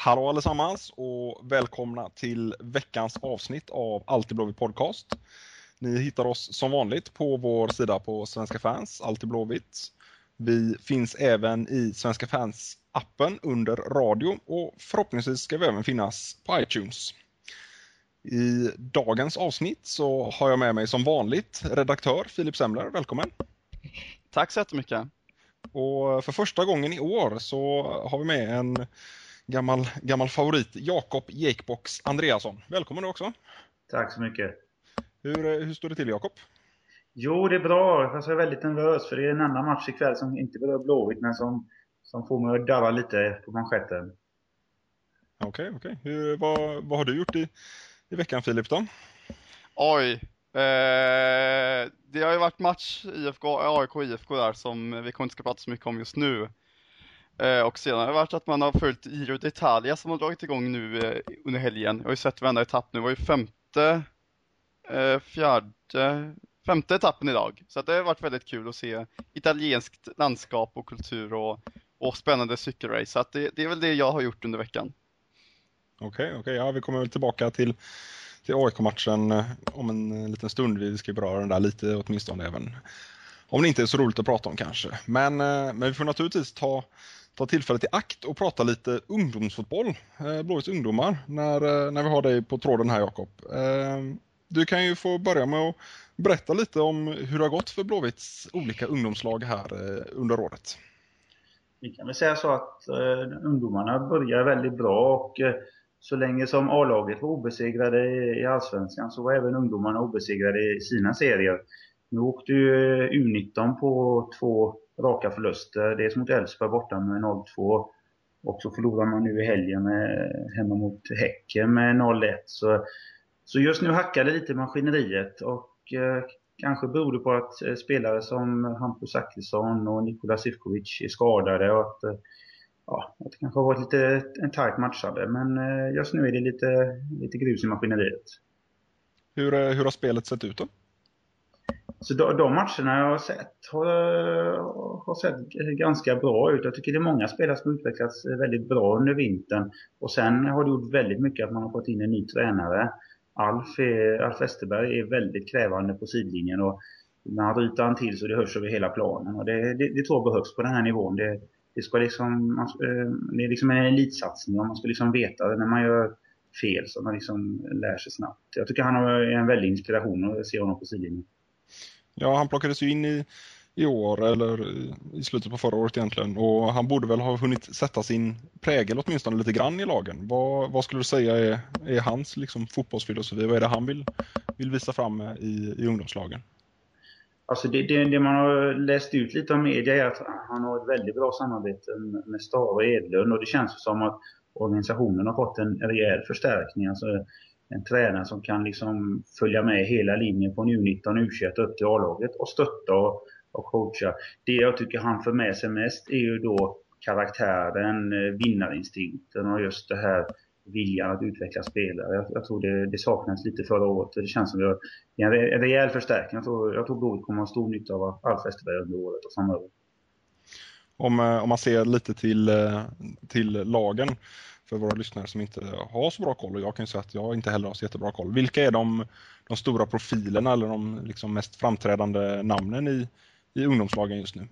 Hallå allesammans och välkomna till veckans avsnitt av Alltid Blåvitt Podcast. Ni hittar oss som vanligt på vår sida på Svenska fans, Alltid Blåvitt. Vi finns även i Svenska fans-appen under radio och förhoppningsvis ska vi även finnas på iTunes. I dagens avsnitt så har jag med mig som vanligt redaktör Filip Semler. Välkommen! Tack så jättemycket! Och för första gången i år så har vi med en gammal, gammal favorit, Jakob Jakebox Andreasson. Välkommen du också! Tack så mycket! Hur, hur står det till Jakob? Jo, det är bra. Fast jag är väldigt nervös för det är en annan match ikväll som inte berör Blåvitt men som, som får mig att darra lite på manschetten. Okej, okay, okej. Okay. Vad, vad har du gjort i, i veckan Filip då? Oj. Eh, det har ju varit match IFK, AIK och IFK där som vi kommer inte ska prata så mycket om just nu. Eh, och sedan har det varit att man har följt Giro d'Italia som har dragit igång nu eh, under helgen. Jag har ju sett varenda etapp nu. Det var ju femte, eh, fjärde, femte etappen idag. Så det har varit väldigt kul att se italienskt landskap och kultur och, och spännande cykelrace. Så det, det, är väl det jag har gjort under veckan. Okej, okay, okej. Okay. Ja, vi kommer väl tillbaka till, till AIK-matchen om en liten stund. Vi ska beröra den där lite åtminstone även om det inte är så roligt att prata om kanske. Men, eh, men vi får naturligtvis ta, ta tillfället i akt och prata lite ungdomsfotboll, eh, Blåvitts ungdomar, när, eh, när vi har dig på tråden här Jakob. Eh, du kan ju få börja med att berätta lite om hur det har gått för Blåvitts olika ungdomslag här under året. Vi kan väl säga så att eh, ungdomarna börjar väldigt bra och eh, så länge som A-laget var obesegrade i Allsvenskan så var även ungdomarna obesegrade i sina serier. Nu åkte ju eh, U19 på två raka förluster. Dels mot Elfsborg borta med 0-2 och så förlorar man nu i helgen med, eh, hemma mot Häcken med 0-1. Så, så just nu hackar det lite maskineriet och eh, kanske beror det på att eh, spelare som Hampus Zachrisson och Nikola Sivkovic är skadade och att, eh, ja, att det kanske har varit lite en tajt matchande. Men eh, just nu är det lite, lite grus i maskineriet. Hur, eh, hur har spelet sett ut då? Så de, de matcherna jag har sett har, har sett ganska bra ut. Jag tycker det är många spelare som har utvecklats väldigt bra under vintern. Och sen har det gjort väldigt mycket att man har fått in en ny tränare. Alf, är, Alf Westerberg är väldigt krävande på sidlinjen och när han ryter han till så det hörs över hela planen. Och det, det, det tror jag behövs på den här nivån. Det, det, ska liksom, man, eh, det är liksom en elitsatsning och man ska liksom veta när man gör fel så man liksom lär sig snabbt. Jag tycker han är en väldig inspiration att se honom på sidlinjen. Ja, han plockades ju in i, i år eller i slutet på förra året egentligen och han borde väl ha hunnit sätta sin prägel åtminstone lite grann i lagen. Vad, vad skulle du säga är, är hans liksom, fotbollsfilosofi? Vad är det han vill, vill visa fram i, i ungdomslagen? Alltså det, det, det, man har läst ut lite av media är att han har ett väldigt bra samarbete med Stare och Edlund och det känns som att organisationen har fått en rejäl förstärkning. Alltså en tränare som kan liksom följa med hela linjen från U19 och U21 upp till A-laget och stötta och och coacha. Det jag tycker han för med sig mest är ju då karaktären, eh, vinnarinstinkten och just det här viljan att utveckla spelare. Jag, jag tror det, det saknades lite förra året. Det känns som att det är en, rejäl förstärkning. Jag tror, jag tror Blåvitt kommer att ha stor nytta av Alf Westerberg under året och framöver. Om, eh, om man ser lite till, eh, till lagen för våra lyssnare som inte har så bra koll och jag kan ju säga att jag inte heller har så jättebra koll. Vilka är de, de stora profilerna eller de liksom mest framträdande namnen i, i ungdomslagen just nu?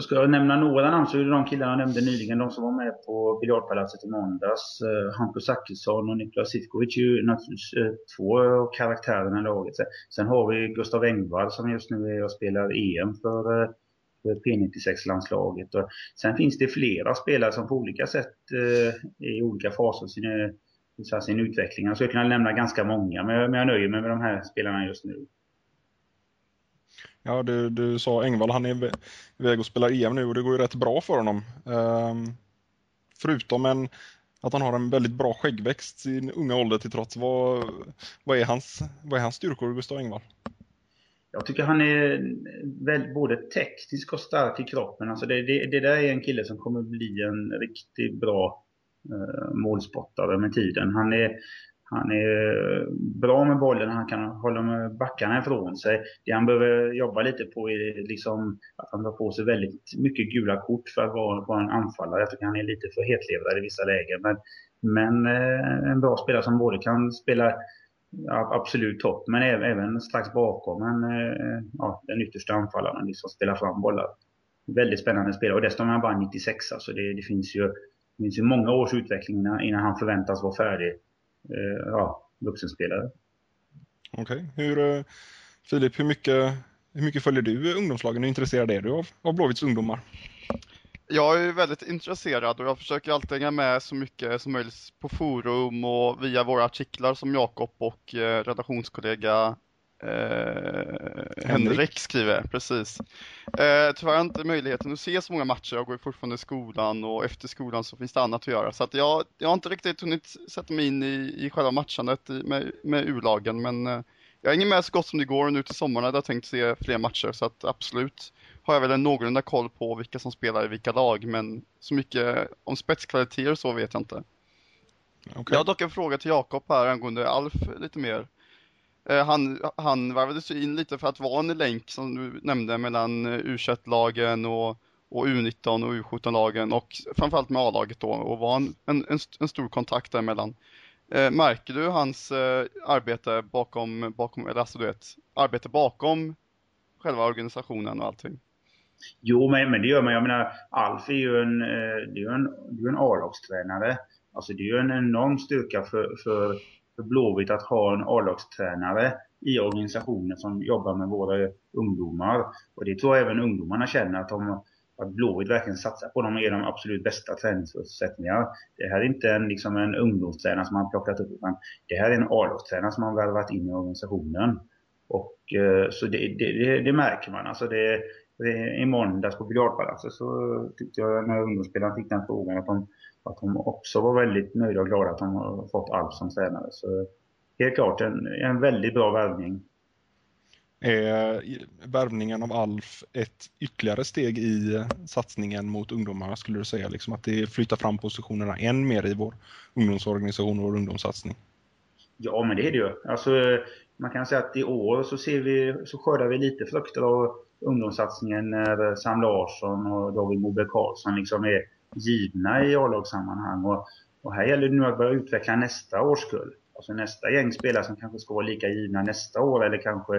Ska jag nämna några namn så är det de killarna jag nämnde nyligen, de som var med på Biljardpalatset i måndags. Eh, Hampus Zachrisson och Niklas Sitkovic är ju naturligtvis eh, två av karaktärerna i laget. Sen har vi Gustav Engvall som just nu är och spelar EM för, eh, för P96-landslaget. Sen finns det flera spelare som på olika sätt eh, är i olika faser av sin, eh, sin utveckling. Alltså, jag skulle kunna nämna ganska många, men jag, men jag nöjer mig med de här spelarna just nu. Ja, du, du sa Engvall, han är iväg och spelar EM nu och det går ju rätt bra för honom. Ehm, förutom en, att han har en väldigt bra skäggväxt sin unga ålder till trots. Vad, vad, är, hans, vad är hans styrkor, Gustav Engvall? Jag tycker han är väl, både teknisk och stark i kroppen. Alltså det, det, det där är en kille som kommer bli en riktigt bra eh, målspottare med tiden. Han är, han är bra med bollen, han kan hålla med backarna ifrån sig. Det han behöver jobba lite på är liksom att han tar på sig väldigt mycket gula kort för att vara, vara en anfallare. Jag tycker han är lite för hetlevrad i vissa lägen. Men, men eh, en bra spelare som både kan spela absolut topp, men även, strax bakom en, eh, ja, den yttersta anfallaren, liksom spelar fram bollar. Väldigt spännande spelare och dessutom är han bara 96, så alltså det, det finns ju det finns ju många års utveckling innan, han förväntas vara färdig eh, ja, vuxenspelare. Okej, okay. hur eh, Filip, hur mycket, hur mycket följer du ungdomslagen? Hur intresserad är du av, av Blåvitts ungdomar? Jag är väldigt intresserad och jag försöker alltid hänga med så mycket som möjligt på forum och via våra artiklar som Jakob och eh, redaktionskollega Eh, Henrik skriver, precis. Eh, tyvärr har jag inte möjligheten att se så många matcher. Jag går fortfarande i skolan och efter skolan så finns det annat att göra. Så att jag, jag har inte riktigt hunnit sätta mig in i, i själva matchandet i, med, med U-lagen. Men eh, jag hänger med så gott som det går nu till sommaren hade jag tänkt se fler matcher. Så att absolut har jag väl en någorlunda koll på vilka som spelar i vilka lag. Men så mycket om spetskvaliteter så vet jag inte. Okay. Jag har dock en fråga till Jakob här angående Alf lite mer. Eh, han, han varvades in lite för att vara en länk som du nämnde mellan eh, U21-lagen och, och U19 och U17-lagen och framförallt med A-laget då och var en, en, en stor kontakt däremellan. Eh, märker du hans eh, arbete bakom, bakom, eller alltså du vet, arbete bakom själva organisationen och allting? Jo, men, men det gör man. Jag menar, Alf är ju en, eh, det är en, det är en A-lagstränare. Alltså det är ju en enorm styrka för, för för Blåvitt att ha en A-lagstränare i organisationen som jobbar med våra ungdomar. Och det tror jag även ungdomarna känner att, de, att Blåvitt verkligen satsar på dem och ger dem absolut bästa träningsförutsättningar. Det här är inte en, liksom en ungdomstränare som man plockat upp utan det här är en A-lagstränare som man värvat in i organisationen. Och eh, så det, det, det, märker man. Alltså det, i måndags på Biljardpalatset så tyckte jag när ungdomsspelarna fick den frågan att de att de också var väldigt nöjda och glada att de har fått Alf som tränare. Så helt klart en, en väldigt bra värvning. Är värvningen av Alf ett ytterligare steg i satsningen mot ungdomarna skulle du säga? Liksom att det flyttar fram positionerna än mer i vår ungdomsorganisation och vår ungdomssatsning? Ja, men det är det ju. Alltså, man kan säga att i år så, ser vi, så skördar vi lite frukter av ungdomssatsningen när Sam Larsson och David Moberg Karlsson liksom är givna i A-lagssammanhang. Och, och här gäller det nu att börja utveckla nästa årskull. Alltså nästa gäng spelare som kanske ska vara lika givna nästa år eller kanske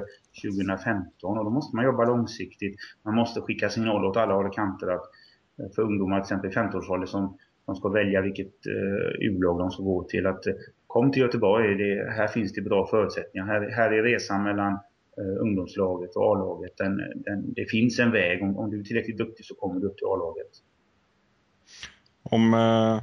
2015. Och då måste man jobba långsiktigt. Man måste skicka signaler åt alla håll och kanter att eh, för ungdomar till exempel i 15-årsåldern som, som ska välja vilket eh, U-lag de ska gå till. Att eh, kom till Göteborg, det, här finns det bra förutsättningar. Här, här är resan mellan Eh, ungdomslaget och A-laget. Den, den, det finns en väg. Om, om du är tillräckligt duktig så kommer du upp till A-laget. Om, eh,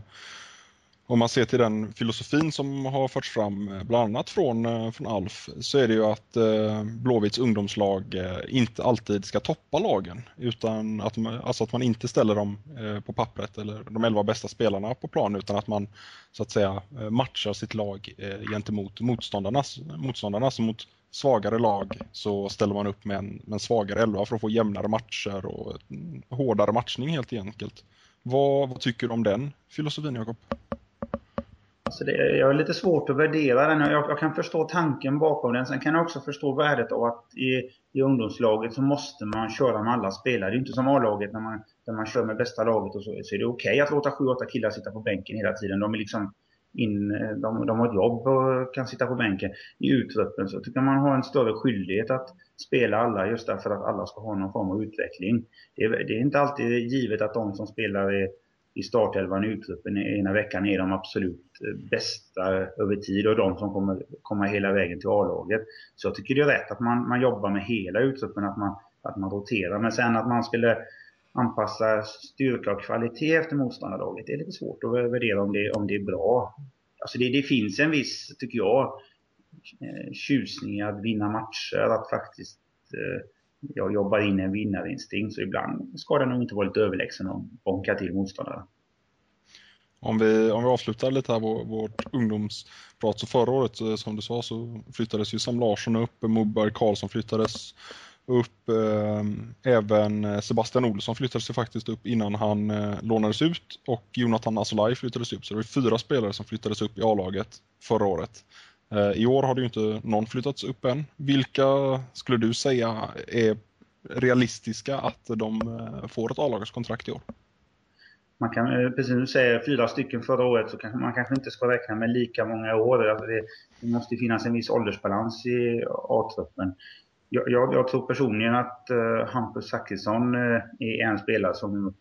om man ser till den filosofin som har förts fram eh, bland annat från, eh, från Alf så är det ju att Blåvitts ungdomslag inte alltid ska toppa lagen utan att man, alltså att man inte ställer dem på pappret eller de elva bästa spelarna på plan utan att man så att säga matchar sitt lag gentemot motståndarnas, motståndarna. Mot svagare lag så ställer man upp med en, med en svagare elva för att få jämnare matcher och hårdare matchning helt enkelt. Vad, vad tycker du om den filosofin, Jakob? Alltså det, jag har lite svårt att värdera den. Jag, jag, kan förstå tanken bakom den. Sen kan jag också förstå värdet av att i, i ungdomslaget så måste man köra med alla spelare. Det är inte som A-laget när man, när man kör med bästa laget och så, så är det okej okay att låta sju, åtta killar sitta på bänken hela tiden. De är liksom in, eh, de, de har ett jobb och kan sitta på bänken. I utruppen så tycker man har en större skyldighet att spela alla just därför att alla ska ha någon form av utveckling. Det är, det är inte alltid givet att de som spelar i, i startelvan i utruppen ena veckan är de absolut eh, bästa över tid och de som kommer komma hela vägen till A-laget. Så jag tycker det är rätt att man, man jobbar med hela utruppen, att man, att man roterar. Men sen att man skulle anpassa styrka och kvalitet efter motståndarlaget. Det är lite svårt att värdera om det, om det är bra. Alltså det, det finns en viss, tycker jag, eh, tjusning tjusning att vinna matcher. Att faktiskt eh, jag jobbar in en vinnarinstinkt. Så ibland ska det nog inte vara lite överlägsen och bonka till motståndare. Om vi, om vi avslutar lite här vår, vårt ungdomsprat. Så förra året, eh, som du sa, så flyttades ju Sam Larsson upp, Moberg Karlsson flyttades upp. Ehm, eh, även Sebastian Olsson flyttades faktiskt upp innan han eh, lånades ut och Jonathan Asolaj flyttades upp. Så det var fyra spelare som flyttades upp i A-laget förra året. Eh, I år har det ju inte någon flyttats upp än. Vilka skulle du säga är realistiska att de eh, får ett A-lagskontrakt i år? man kan, eh, precis som du säger, fyra stycken förra året så kanske man kanske inte ska räkna med lika många år. Alltså det, det måste finnas en viss åldersbalans i A-truppen. Jag, jag, jag, tror personligen att uh, Hampus Zachrisson uh, är en spelare som,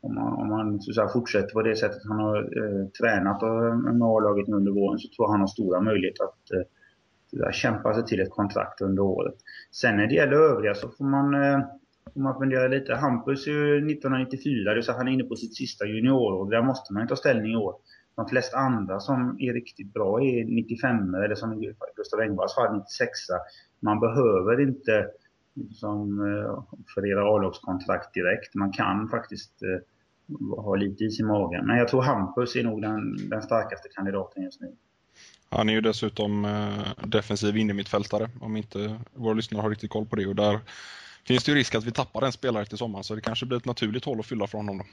om han om han så säga, fortsätter på det sättet han har eh, tränat eh, med A-laget under våren, så tror jag han har stora möjligheter att eh, kämpa sig till ett kontrakt under året. Sen när det gäller övriga så får man om man fundera lite. Hampus är ju 1994, så han är inne på sitt sista juniorår. Där måste man ju ta ställning i år. De flesta andra som är riktigt bra är 95 eller som i Gustav Engvalls fall 96 Man behöver inte liksom, eh, offerera A-lagskontrakt direkt. Man kan faktiskt eh, ha lite is i magen. Men jag tror Hampus är nog den, den starkaste kandidaten just nu. Han är ju dessutom eh, defensiv innermittfältare om inte våra lyssnare har riktigt koll på det. Och där finns det ju risk att vi tappar en spelare till sommaren så det kanske blir ett naturligt hål att fylla för honom. Då.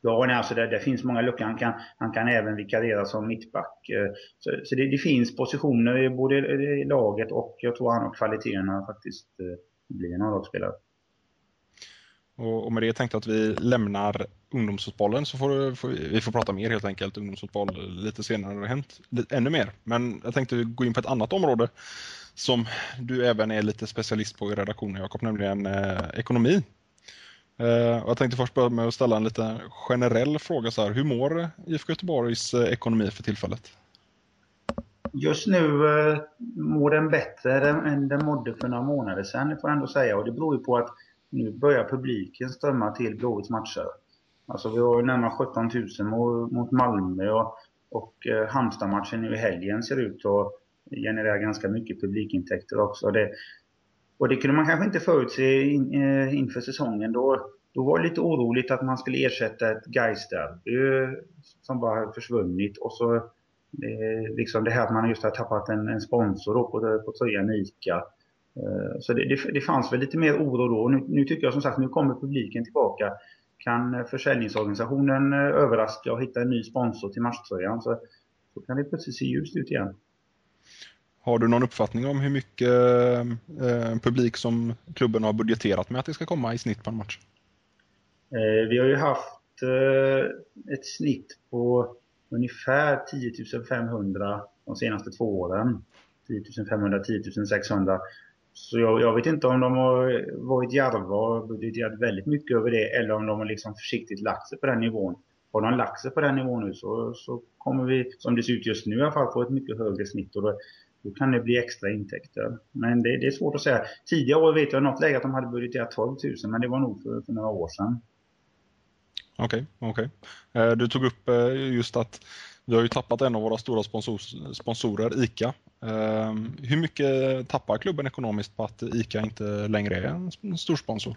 Ja, nej, alltså det, det, finns många luckor. Han kan, han kan även vikariera som mittback. Eh, så, så det, det, finns positioner både i laget och jag tror han har kvaliteterna faktiskt eh, blir en A-lagsspelare. Och, och med det tänkte jag att vi lämnar ungdomsfotbollen så får, får vi, vi får prata mer helt enkelt ungdomsfotboll lite senare när det har hänt ännu mer. Men jag tänkte gå in på ett annat område som du även är lite specialist på i redaktionen Jakob, nämligen eh, ekonomi. Eh, jag tänkte först börja med att ställa en lite generell fråga så här. Hur mår IFK Göteborgs eh, ekonomi för tillfället? Just nu eh, mår den bättre än den mådde för några månader sedan, får jag ändå säga. Och det beror ju på att nu börjar publiken strömma till Blåvitts matcher. Alltså vi har närmare 17 000 mot, Malmö och, och Halmstad-matchen nu i helgen ser ut att generera ganska mycket publikintäkter också. Det, och det kunde man kanske inte förutse in, eh, inför säsongen. Då, då var det lite oroligt att man skulle ersätta ett Gais-derby som bara hade försvunnit. Och så eh, liksom det här att man just har tappat en, en sponsor då på, på tröjan ICA. Eh, så det, det, det, fanns väl lite mer oro då. Nu, nu tycker jag som sagt, nu kommer publiken tillbaka. Kan eh, försäljningsorganisationen eh, överraska och hitta en ny sponsor till matchtröjan så, så kan det plötsligt se ljust ut igen. Har du någon uppfattning om hur mycket eh, publik som klubben har budgeterat med att det ska komma i snitt på en match? Eh, vi har ju haft eh, ett snitt på ungefär 10 500 de senaste två åren. 10 500, 10 600. Så jag, jag, vet inte om de har varit djärva och budgeterat väldigt mycket över det eller om de har liksom försiktigt lagt sig på den nivån. Har de lagt sig på den nivån nu så, så kommer vi, som det ser ut just nu i alla fall, få ett mycket högre snitt. Och då, då kan det bli extra intäkter. Men det, det är svårt att säga. Tidigare år vet jag något läge att de hade budgeterat 12 000 men det var nog för, för några år sedan. Okej, okay, okej. Okay. Eh, du tog upp eh, just att vi har ju tappat en av våra stora sponsor, sponsorer, ICA. Eh, hur mycket tappar klubben ekonomiskt på att ICA inte längre är en stor sponsor?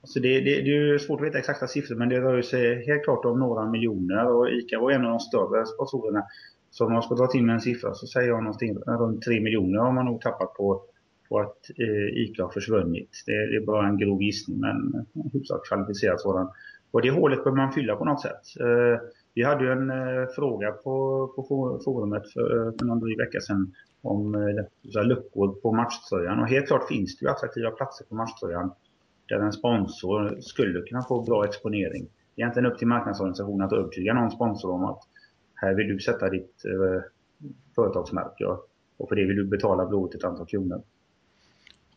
Alltså det, det, det är svårt att veta exakta siffror men det rör sig helt klart om några miljoner och ICA var en av de större sponsorerna. Så om man ska dra till med en siffra så säger jag någonting eh, runt 3 miljoner har man nog tappat på, på att eh, ICA har försvunnit. Det, det, är bara en grov gissning men eh, hyfsat kvalificerad sådan. Och det hålet bör man fylla på något sätt. Eh, vi hade ju en eh, fråga på, på forumet för, eh, för någon dryg vecka sedan om eh, luckor på matchtröjan. Och helt klart finns det ju attraktiva platser på matchtröjan där en sponsor skulle kunna få bra exponering. Egentligen upp till marknadsorganisationen att övertyga någon sponsor om att här vill du sätta ditt eh, företagsmärke och för det vill du betala blodet ett antal kronor.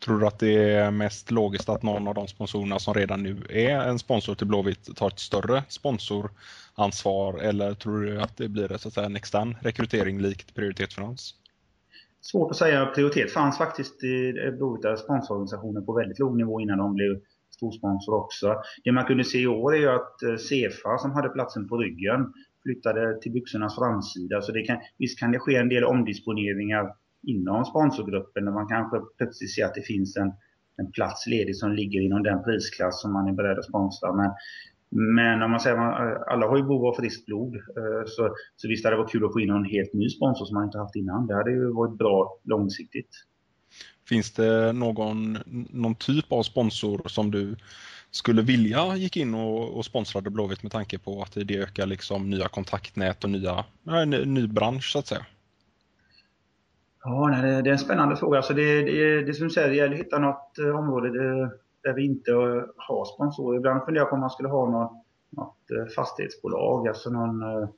Tror du att det är mest logiskt att någon av de sponsorerna som redan nu är en sponsor till Blåvitt tar ett större sponsoransvar eller tror du att det blir så att säga, en extern rekrytering likt Prioritetfinans? Svårt att säga. Prioritet fanns faktiskt i Blåvittas sponsororganisationer på väldigt låg nivå innan de blev storsponsor också. Det man kunde se i år är ju att eh, Cefa som hade platsen på ryggen flyttade till byxornas framsida. Så det kan, visst kan det ske en del omdisponeringar inom sponsorgruppen när man kanske plötsligt ser att det finns en, en plats ledig som ligger inom den prisklass som man är beredd att sponsra. Men, men om man säger att alla har ju behov av friskt blod. Eh, så, så visst hade det varit kul att få in en helt ny sponsor som man inte haft innan. Det hade ju varit bra långsiktigt. Finns det någon, någon typ av sponsor som du skulle vilja gick in och, och sponsrade Blåvitt med tanke på att det ökar liksom nya kontaktnät och nya, en ny bransch så att säga? Ja, nej, det är en spännande fråga. Alltså det, det, det som du säger, det gäller att hitta något eh, område där vi inte har sponsorer. Ibland funderar jag på om man skulle ha något, något eh, fastighetsbolag, alltså någon, eh,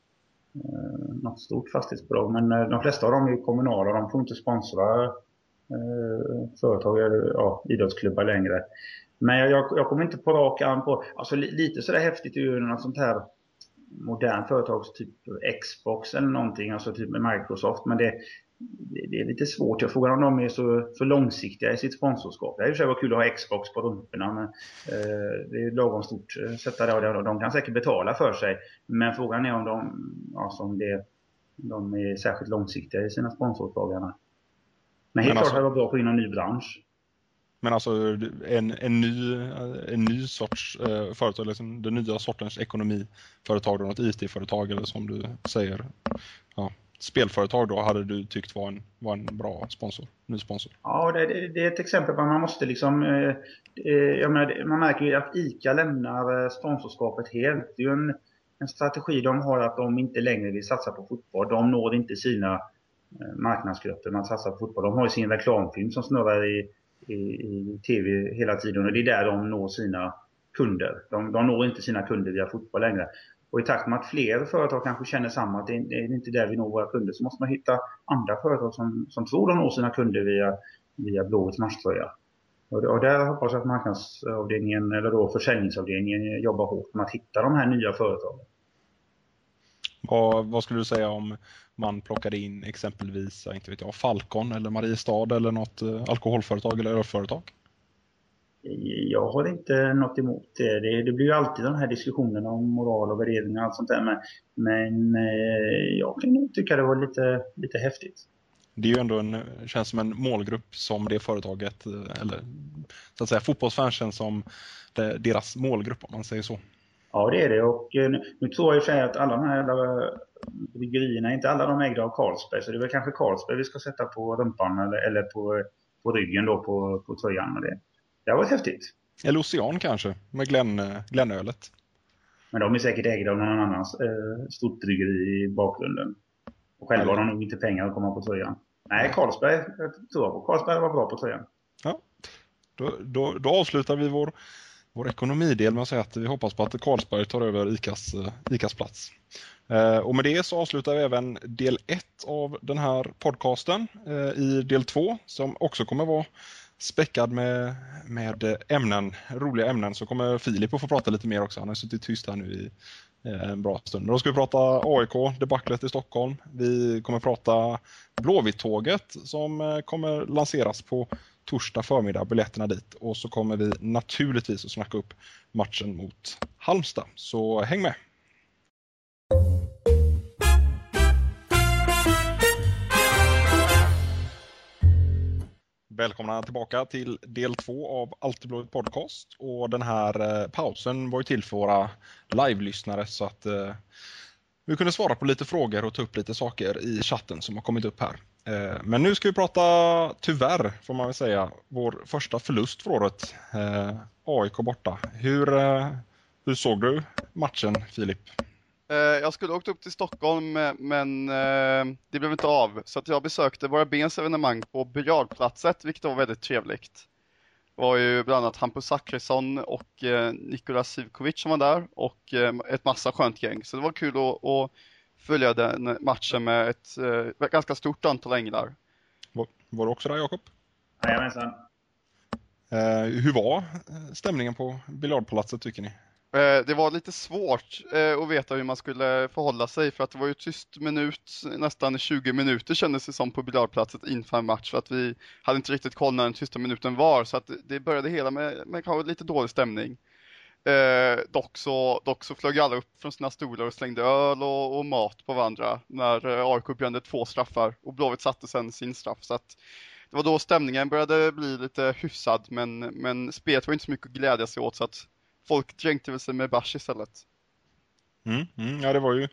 eh, något stort fastighetsbolag. Men eh, de flesta av dem är kommunala, de får inte sponsra företag eller ja, idrottsklubbar längre. Men jag, jag kommer inte på rak arm på, alltså lite sådär häftigt är ju något sånt här modernt företag, typ Xbox eller någonting, alltså typ med Microsoft. Men det, det är lite svårt. Jag frågar om de är så, så långsiktiga i sitt sponsorskap. Det är för sig kul att ha Xbox på rumporna, men eh, det är lagom stort sätta det och de kan säkert betala för sig. Men frågan är om de, alltså om det, de är särskilt långsiktiga i sina sponsoråtaganden. Men helt men alltså, klart att det var bra att få in en ny bransch. Men alltså en, en, ny, en ny sorts eh, företag, liksom den nya sortens ekonomiföretag, något IT-företag eller som du säger, ja, spelföretag då hade du tyckt var en, var en bra sponsor, ny sponsor? Ja, det, det, det är ett exempel på att man måste liksom, eh, eh jag menar, man märker ju att ICA lämnar eh, sponsorskapet helt. Det är ju en, en strategi de har att de inte längre vill satsa på fotboll. De når inte sina eh, marknadsgrupper man satsar på fotboll. De har ju sin reklamfilm som snurrar i, i, i tv hela tiden och det är där de når sina kunder. De, de når inte sina kunder via fotboll längre. Och i takt med att fler företag kanske känner samma, att det är inte där vi når våra kunder, så måste man hitta andra företag som, som tror de når sina kunder via, via Blåvitts matchtröja. Och, och där hoppas jag att marknadsavdelningen, eller då försäljningsavdelningen, jobbar hårt med att hitta de här nya företagen. Vad, vad skulle du säga om man plockade in exempelvis, inte vet jag, Falcon eller Mariestad eller något eh, alkoholföretag eller ölföretag? jag har inte något emot det. det. det. blir ju alltid de här diskussionerna om moral och värderingar och allt sånt där. Men, men eh, jag kan nog tycka det var lite, lite häftigt. Det är ju ändå en, känns som en målgrupp som det företaget, eh, eller så att säga fotbollsfans känns som det, deras målgrupp om man säger så. Ja det är det och eh, nu, nu tror jag ju att alla de här bryggerierna, inte alla de ägda av Carlsberg så det är väl kanske Carlsberg vi ska sätta på rumpan eller, eller på, på ryggen då på, på tröjan. Och det, det har varit häftigt. Eller Ocean kanske, med Glenn, Glennölet. Men de är säkert ägda av någon annans eh, stort bryggeri i bakgrunden. Och själva har de nog inte pengar att komma på tröjan. Nej, Carlsberg tror jag på. Carlsberg var bra på tröjan. Ja, då, då, då avslutar vi vår, vår ekonomidel med att säga att vi hoppas på att Carlsberg tar över ICAs, eh, ICAs plats. Eh, och med det så avslutar vi även del 1 av den här podcasten. Eh, I del 2 som också kommer vara späckad med, med ämnen, roliga ämnen så kommer Filip att få prata lite mer också. Han har suttit tyst här nu i en bra stund. Då ska vi prata AIK, debaclet i Stockholm. Vi kommer prata Blåvitt-tåget som kommer lanseras på torsdag förmiddag, biljetterna dit. Och så kommer vi naturligtvis att snacka upp matchen mot Halmstad. Så häng med! Välkomna tillbaka till del två av Alltid Blåvitt Podcast. Och den här eh, pausen var ju till för våra live-lyssnare så att eh, vi kunde svara på lite frågor och ta upp lite saker i chatten som har kommit upp här. Eh, men nu ska vi prata, tyvärr får man väl säga, vår första förlust för året. Eh, AIK borta. Hur, eh, hur såg du matchen Filip? Jag skulle åkt upp till Stockholm men det blev inte av. Så att jag besökte Våra Bens evenemang på Biljardplatset vilket var väldigt trevligt. Det var ju bland annat Hampus Zachrisson och Nikola Sivkovic som var där och ett massa skönt gäng. Så det var kul att, att följa den matchen med ett, ett ganska stort antal änglar. Var, var du också där Jakob? Jajamensan. hur var stämningen på biljardpalatset tycker ni? Eh, det var lite svårt eh, att veta hur man skulle förhålla sig för att det var ju tyst minut, nästan 20 minuter kändes det som på biljardplatset inför en match för att vi hade inte riktigt koll när den tysta minuten var så att det började hela med, med kanske lite dålig stämning. Eh, dock, så, dock så flög alla upp från sina stolar och slängde öl och, och mat på varandra när eh, AIK brände två straffar och Blåvitt satte sen sin straff. Så att det var då stämningen började bli lite hyfsad men, men spelet var inte så mycket att glädja sig åt så att folk dränkte väl sig med bärs istället. Mm, mm, ja, det var ju...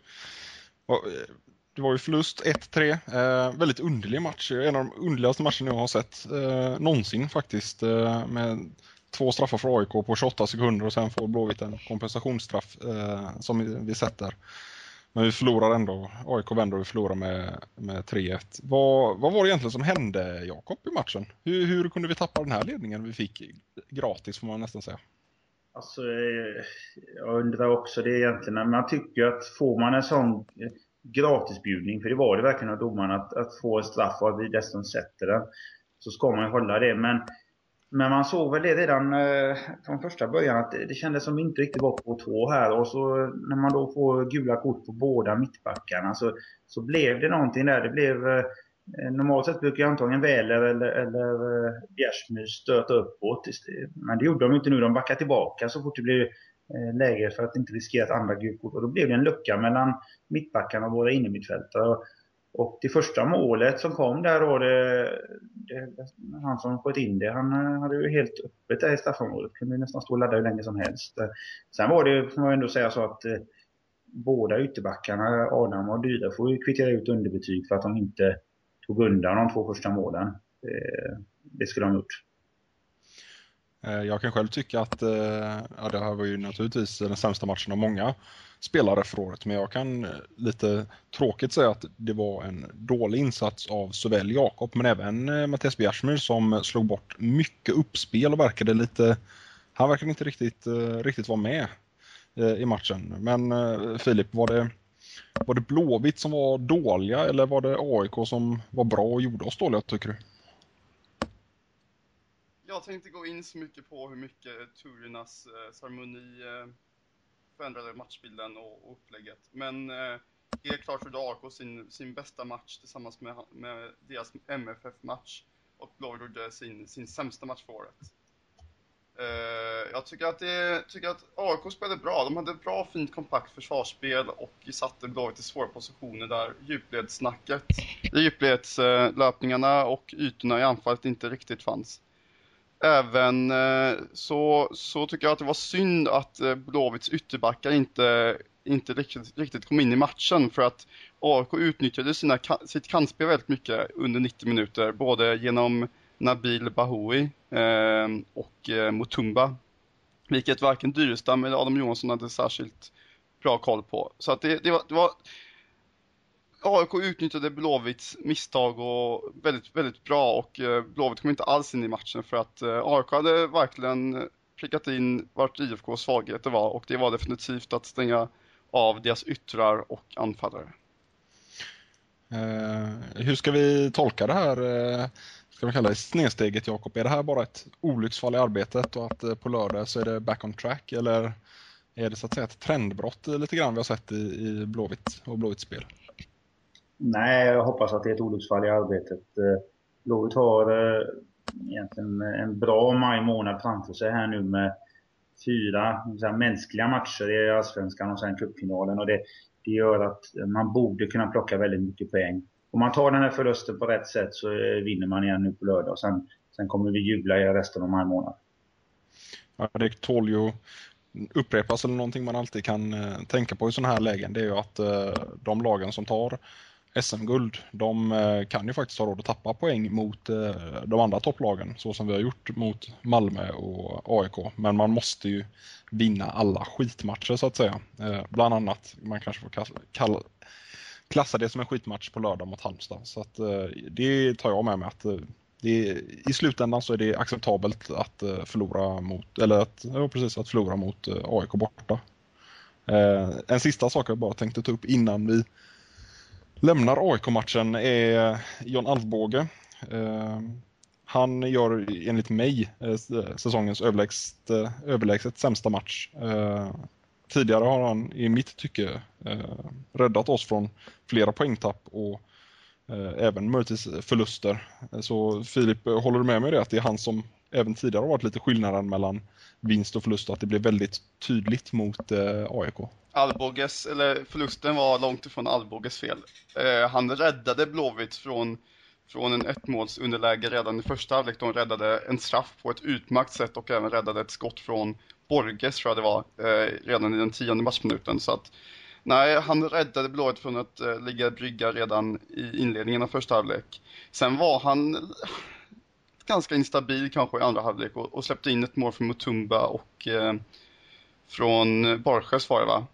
det var ju förlust 1-3. Eh, väldigt underlig match. En av de underligaste matcherna jag har sett eh, någonsin faktiskt. Eh, med två straffar för AIK på 28 sekunder och sen får Blåvitt en kompensationsstraff eh, som vi sätter. Men vi förlorar ändå. AIK vänder och vi förlorar med, med 3-1. Vad, vad var det egentligen som hände Jakob i matchen? Hur, hur kunde vi tappa den här ledningen vi fick gratis får man nästan säga? Alltså, eh, jag undrar också det egentligen. Man tycker att får man en sån eh, gratisbjudning, för det var det verkligen av domaren, att, att få en straff och att vi dessutom sätter den, så ska man ju hålla det. Men, men man såg väl det redan eh, från första början att det, det kändes som inte riktigt var på två här. Och så när man då får gula kort på båda mittbackarna så, så blev det någonting där. Det blev eh, Normalt sett brukar antagligen Väler eller, eller eh, Bjärsmyr stöta uppåt. Men det gjorde de inte nu. De backade tillbaka så fort det blev Eh, läge för att inte riskera ett andra gult kort. Och då blev det en lucka mellan mittbackarna och våra innermittfältare. Och det första målet som kom där då, det, det, han som sköt in det, han eh, hade ju helt öppet där i straffområdet. Kunde nästan stå och ladda hur länge som helst. Eh, sen var det, får man ändå säga så att eh, båda ytterbackarna, Adam och Dyra, får ju kvittera ut underbetyg för att de inte tog undan de två första målen. Det, det skulle de ha gjort. Jag kan själv tycka att ja, det här var ju naturligtvis den sämsta matchen av många spelare för året, men jag kan eh, lite tråkigt säga att det var en dålig insats av såväl Jakob men även eh, Mattias Bjärsmyr som slog bort mycket uppspel och verkade lite, han verkade inte riktigt, eh, riktigt vara med i matchen. Men Filip, var det, var det Blåvitt som var dåliga eller var det AIK som var bra och gjorde oss dåliga tycker du? jag tänkte gå in så mycket på hur mycket Turinas ceremoni förändrade matchbilden och, och upplägget. Men eh, helt klart gjorde AIK sin, sin bästa match tillsammans med, med deras MFF-match och Blåvitt gjorde sin, sin sämsta match för året. Eh, jag tycker att, det, tycker att AIK spelade bra. De hade bra, fint, kompakt försvarsspel och satte Blåvitt i svåra positioner där djupledssnacket, djupledslöpningarna och ytorna i anfallet inte riktigt fanns. Även eh, så, så tycker jag att det var synd att eh, Blåvitts ytterbackar inte, inte riktigt, riktigt kom in i matchen för att AIK utnyttjade sina, sitt kantspel väldigt mycket under 90 minuter, både genom Nabil Bahoui eh, och eh, Mutumba. Vilket varken Dyrestam eller Adam Johansson hade särskilt bra koll på. Så att det, det, var, det var AIK utnyttjade Blåvitts misstag och väldigt, väldigt bra och eh, Blåvitt kom inte alls in i matchen för att eh, AIK hade verkligen prickat in vart IFKs svagheter var och det var definitivt att stänga av deras yttrar och anfallare. Uh, hur ska vi tolka det här, uh, ska vi kalla det snedsteget Jakob? Är det här bara ett olycksfall i arbetet och att uh, på lördag så är det back on track eller är det så att säga ett trendbrott lite grann vi har sett i, i Blåvitt och Blåvitts spel? Nej, jag hoppas att det är ett olycksfall i arbetet. Eh, Blåvitt har eh, egentligen en bra maj månad framför sig här nu med fyra här, mänskliga matcher i Allsvenskan och sen cupfinalen. Och det, det gör att man borde kunna plocka väldigt mycket poäng. Om man tar den här förlusten på rätt sätt så eh, vinner man igen nu på lördag. Och sen, sen kommer vi jubla i resten av maj månad. Ja, det tål ju upprepas eller någonting man alltid kan tänka på i sådana här lägen. Det är ju att de lagen som tar SM-guld, de eh, kan ju faktiskt ha råd att tappa poäng mot eh, de andra topplagen så som vi har gjort mot Malmö och AIK. Men man måste ju vinna alla skitmatcher så att säga. Eh, bland annat, man kanske får kalla, klassa det som en skitmatch på lördag mot Halmstad. Så att det tar jag med mig att det, i slutändan så är det acceptabelt att förlora mot, eller att, ja, precis, att förlora mot AIK borta. En sista sak jag bara tänkte ta upp innan vi lämnar AIK-matchen är John Alvbåge. Eh, han gör enligt mig eh, säsongens överlägset, eh, överlägset sämsta match. Tidigare har han i mitt tycke räddat oss från flera poängtapp och även möjligtvis förluster. Så Filip, håller du med mig i det att det är han som även tidigare har varit lite skillnaden mellan vinst och förlust och att det blev väldigt tydligt mot AIK? Alboges, eller förlusten var långt ifrån Alboges fel. Eh, han räddade Blåvitt från, från en ettmålsunderläge redan i första halvlek. De räddade en straff på ett utmärkt sätt och även räddade ett skott från Borges, tror jag det var, eh, redan i den tionde matchminuten. Så att Nej, han räddade Blåvitt från att eh, ligga brygga redan i inledningen av första halvlek. Sen var han ganska instabil kanske i andra halvlek och, och släppte in ett mål från Mutumba och eh, från Borges var det va?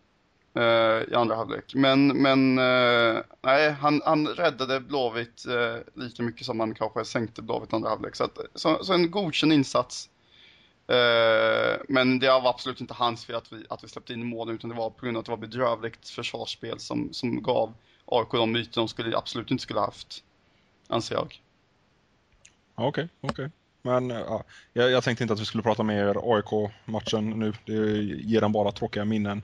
Eh, I andra halvlek. Men, men eh, nej, han, han räddade Blåvitt eh, lika mycket som han kanske sänkte Blåvitt i andra halvlek. Så, att, så, så en godkänd insats. Men det var absolut inte hans fel att vi, att vi släppte in mål utan det var på grund av att det var bedrövligt försvarsspel som, som gav AIK de myter de skulle, absolut inte skulle ha haft. Anser jag. Okej, okay, okej. Okay. Men ja, jag, jag, tänkte inte att vi skulle prata mer AIK-matchen nu. Det ger den bara tråkiga minnen.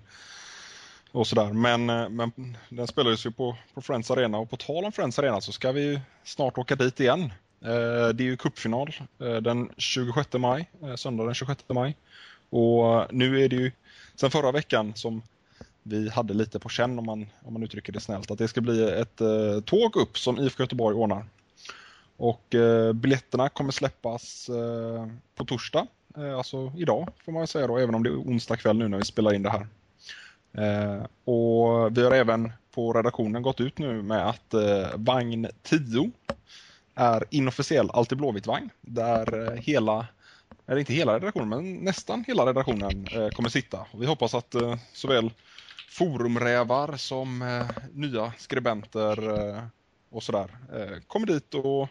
Och sådär. Men, eh, men den spelades ju på, på Friends Arena och på tal om Friends Arena så ska vi snart åka dit igen. Eh, det är ju cupfinal eh, den 26 maj, söndag den 26 maj. Och nu är det ju sen förra veckan som vi hade lite på känn om man, om man uttrycker det snällt, att det ska bli ett eh, tåg upp som IFK Göteborg ordnar. Och eh, biljetterna kommer släppas eh, på torsdag, eh, alltså idag får man säga då, även om det är onsdag kväll nu när vi spelar in det här. Eh, och vi har även på redaktionen gått ut nu med att eh, vagn 10 är inofficiell Alltid Blåvitt-vagn där eh, hela, eller inte hela redaktionen, men nästan hela redaktionen eh, kommer sitta. Vi hoppas att eh, såväl forumrävar som eh, nya skribenter och sådär kommer dit och,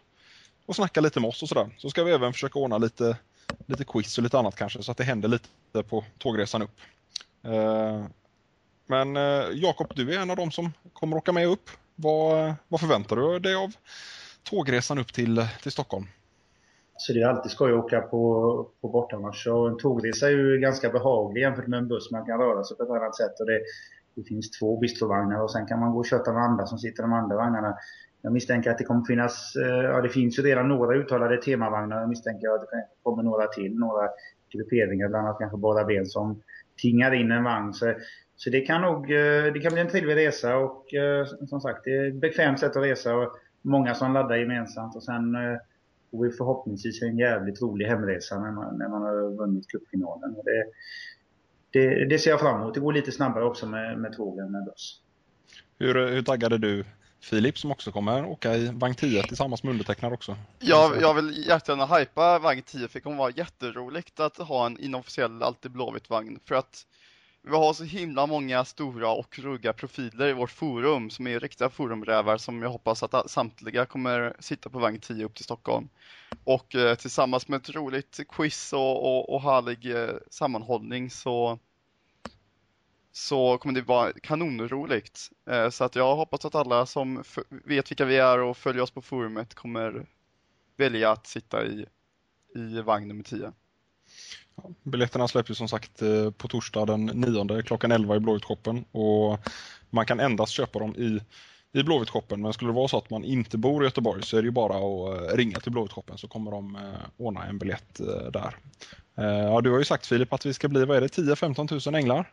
och snackar lite med oss och sådär. Så ska vi även försöka ordna lite, lite quiz och lite annat kanske så att det händer lite på tågresan upp. Men eh, Jakob, du är en av dem som kommer åka med upp. Vad, eh, vad förväntar du dig av tågresan upp till, eh, till Stockholm? Så det är alltid skoj att åka på, på bortamatch. Och en tågresa är ju ganska behaglig jämfört med en buss. Man kan röra sig på ett annat sätt. Och det, det finns två bistrovagnar och sen kan man gå och köta med andra som sitter i de andra vagnarna. Jag misstänker att det kommer finnas, ja det finns ju redan några uttalade temavagnar. Jag misstänker att det kommer några till, några grupperingar, bland annat kanske Bara Ben som tingar in en vagn. Så, så det kan nog, eh, det kan bli en trevlig resa och eh, som sagt, det är ett bekvämt sätt att resa. Och många som laddar gemensamt och sen eh, får vi förhoppningsvis en jävligt rolig hemresa när man, när man har vunnit cupfinalen. Det, det, det, ser jag fram emot. Det går lite snabbare också med, med tåg än med buss. Hur, hur taggade du Filip som också kommer åka i vagn 10 tillsammans med undertecknad också. Ja, jag vill jättegärna hypa vagn 10 för det kommer vara jätteroligt att ha en inofficiell Alltid Blåvitt-vagn. För att vi har så himla många stora och rugga profiler i vårt forum som är riktiga forumrävar som jag hoppas att samtliga kommer sitta på vagn 10 upp till Stockholm. Och eh, tillsammans med ett roligt quiz och, och, och härlig eh, sammanhållning så, så kommer det vara kanonroligt. Eh, så att jag hoppas att alla som vet vilka vi är och följer oss på forumet kommer välja att sitta i, i vagn nummer 10. Ja, biljetterna släpps ju som sagt eh, på torsdag den 9 klockan 11 i Blåvittshoppen och man kan endast köpa dem i, i Blåvittshoppen. men skulle det vara så att man inte bor i Göteborg så är det ju bara att eh, ringa till Blåvittshoppen så kommer de eh, ordna en biljett där. Ja, du har ju sagt Filip att vi ska bli, vad är det, 10-15 tusen änglar?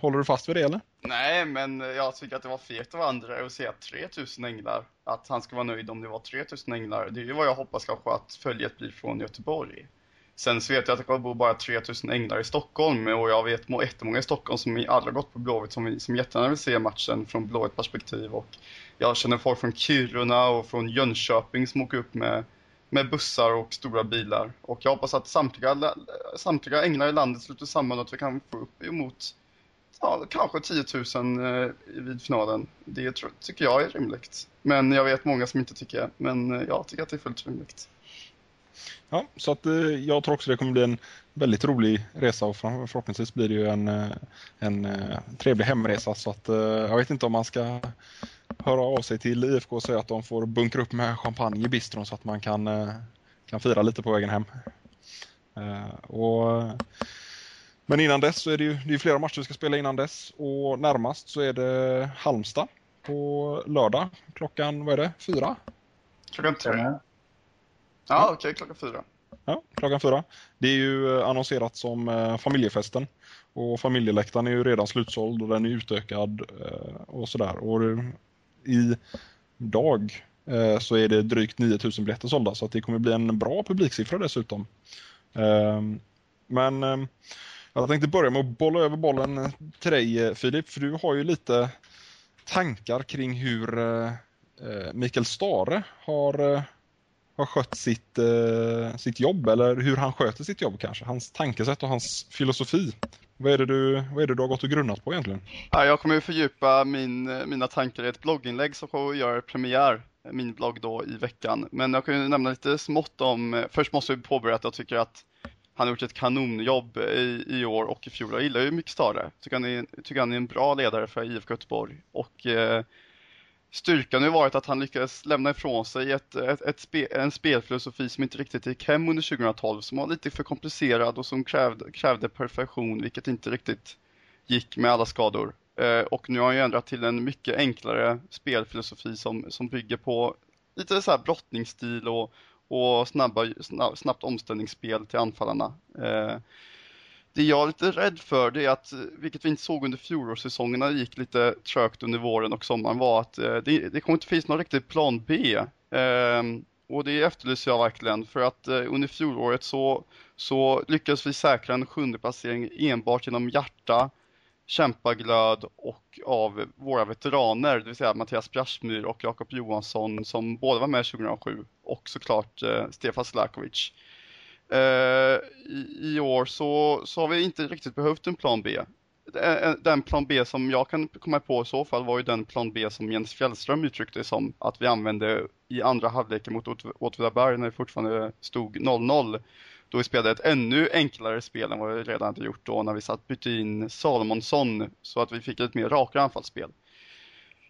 Håller du fast vid det eller? Nej, men jag tycker att det var fegt av andra att säga 3000 änglar. Att han ska vara nöjd om det var 3000 änglar. Det är ju vad jag hoppas kanske att följet blir från Göteborg. Sen så vet jag att det bor bara 3000 änglar i Stockholm och jag vet jättemånga i Stockholm som aldrig gått på Blåvitt som, som jättegärna vill se matchen från Blåvitt perspektiv. Och jag känner folk från Kiruna och från Jönköping som åker upp med, med bussar och stora bilar. Och jag hoppas att samtliga, samtliga änglar i landet sluter samman och att vi kan få upp emot ja, kanske 10 000 eh, vid finalen. Det tycker jag är rimligt. Men jag vet många som inte tycker det. Men eh, jag tycker att det är fullt rimligt. Ja, så att eh, jag tror också det kommer bli en väldigt rolig resa och förhoppningsvis blir det ju en, eh, en eh, trevlig hemresa så att jag vet inte om man ska höra av sig till IFK och säga att de får bunkra upp med champagne i bistron så att man kan, kan fira lite på vägen hem. Och, men innan dess så är det ju det är flera matcher vi ska spela innan dess och närmast så är det Halmstad på lördag klockan, vad är det, fyra? Klockan tre. Ja, okej, okay, klockan fyra. Ja, klockan fyra. Det är ju eh, annonserat som eh, familjefesten. Och familjeläktaren är ju redan slutsåld och den är utökad eh, och sådär. Och i dag så är det drygt 9000 biljetter sålda så att det kommer bli en bra publiksiffra dessutom. Men Jag tänkte börja med att bolla över bollen till dig Filip, för du har ju lite tankar kring hur eh, Mikael Stare har, eh, har skött sitt, eh, sitt jobb, eller hur han sköter sitt jobb kanske. Hans tankesätt och hans filosofi. Vad är det du, vad är det du har gått och grunnat på egentligen? Ja, jag kommer att fördjupa min, eh, mina tankar i ett blogginlägg som kommer att göra premiär, eh, min blogg då i veckan. Men jag kan ju nämna lite smått om, eh, först måste vi påbörja att jag tycker att han har gjort ett kanonjobb i, i år och i fjol. Jag gillar ju mycket Stare. Tycker han är, tycker han är en bra ledare för IFK Göteborg. Och eh, styrkan har varit att han lyckades lämna ifrån sig ett, ett, ett spe, en spelfilosofi som inte riktigt gick hem under 2012, som var lite för komplicerad och som krävde, krävde perfektion, vilket inte riktigt gick med alla skador. Eh, och nu har han ju ändrat till en mycket enklare spelfilosofi som, som bygger på lite så här brottningsstil och, och snabba, snabbt omställningsspel till anfallarna. Eh, det jag är lite rädd för det är att, eh, vilket vi inte såg under fjolårssäsongerna, gick lite trögt under våren och sommaren, var att eh, det, det kommer inte finnas någon riktig plan B. Eh, och det efterlyser jag verkligen för att eh, under fjolåret så, så lyckades vi säkra en sjunde placering enbart genom hjärta, kämpaglöd och av våra veteraner, det vill säga Mattias Brasmyr och Jakob Johansson som båda var med 2007 och såklart eh, Stefan Slakovic. Eh, i, i, år så, så har vi inte riktigt behövt en plan B. Eh, den plan B som jag kan komma på i så fall var ju den plan B som Jens Fjällström uttryckte som att vi använde i andra halvleken mot Åtvidaberg när det fortfarande stod 0-0 då vi spelade ett ännu enklare spel än vad vi redan hade gjort då när vi satt bytte in Salomonsson så att vi fick ett mer rakare anfallsspel.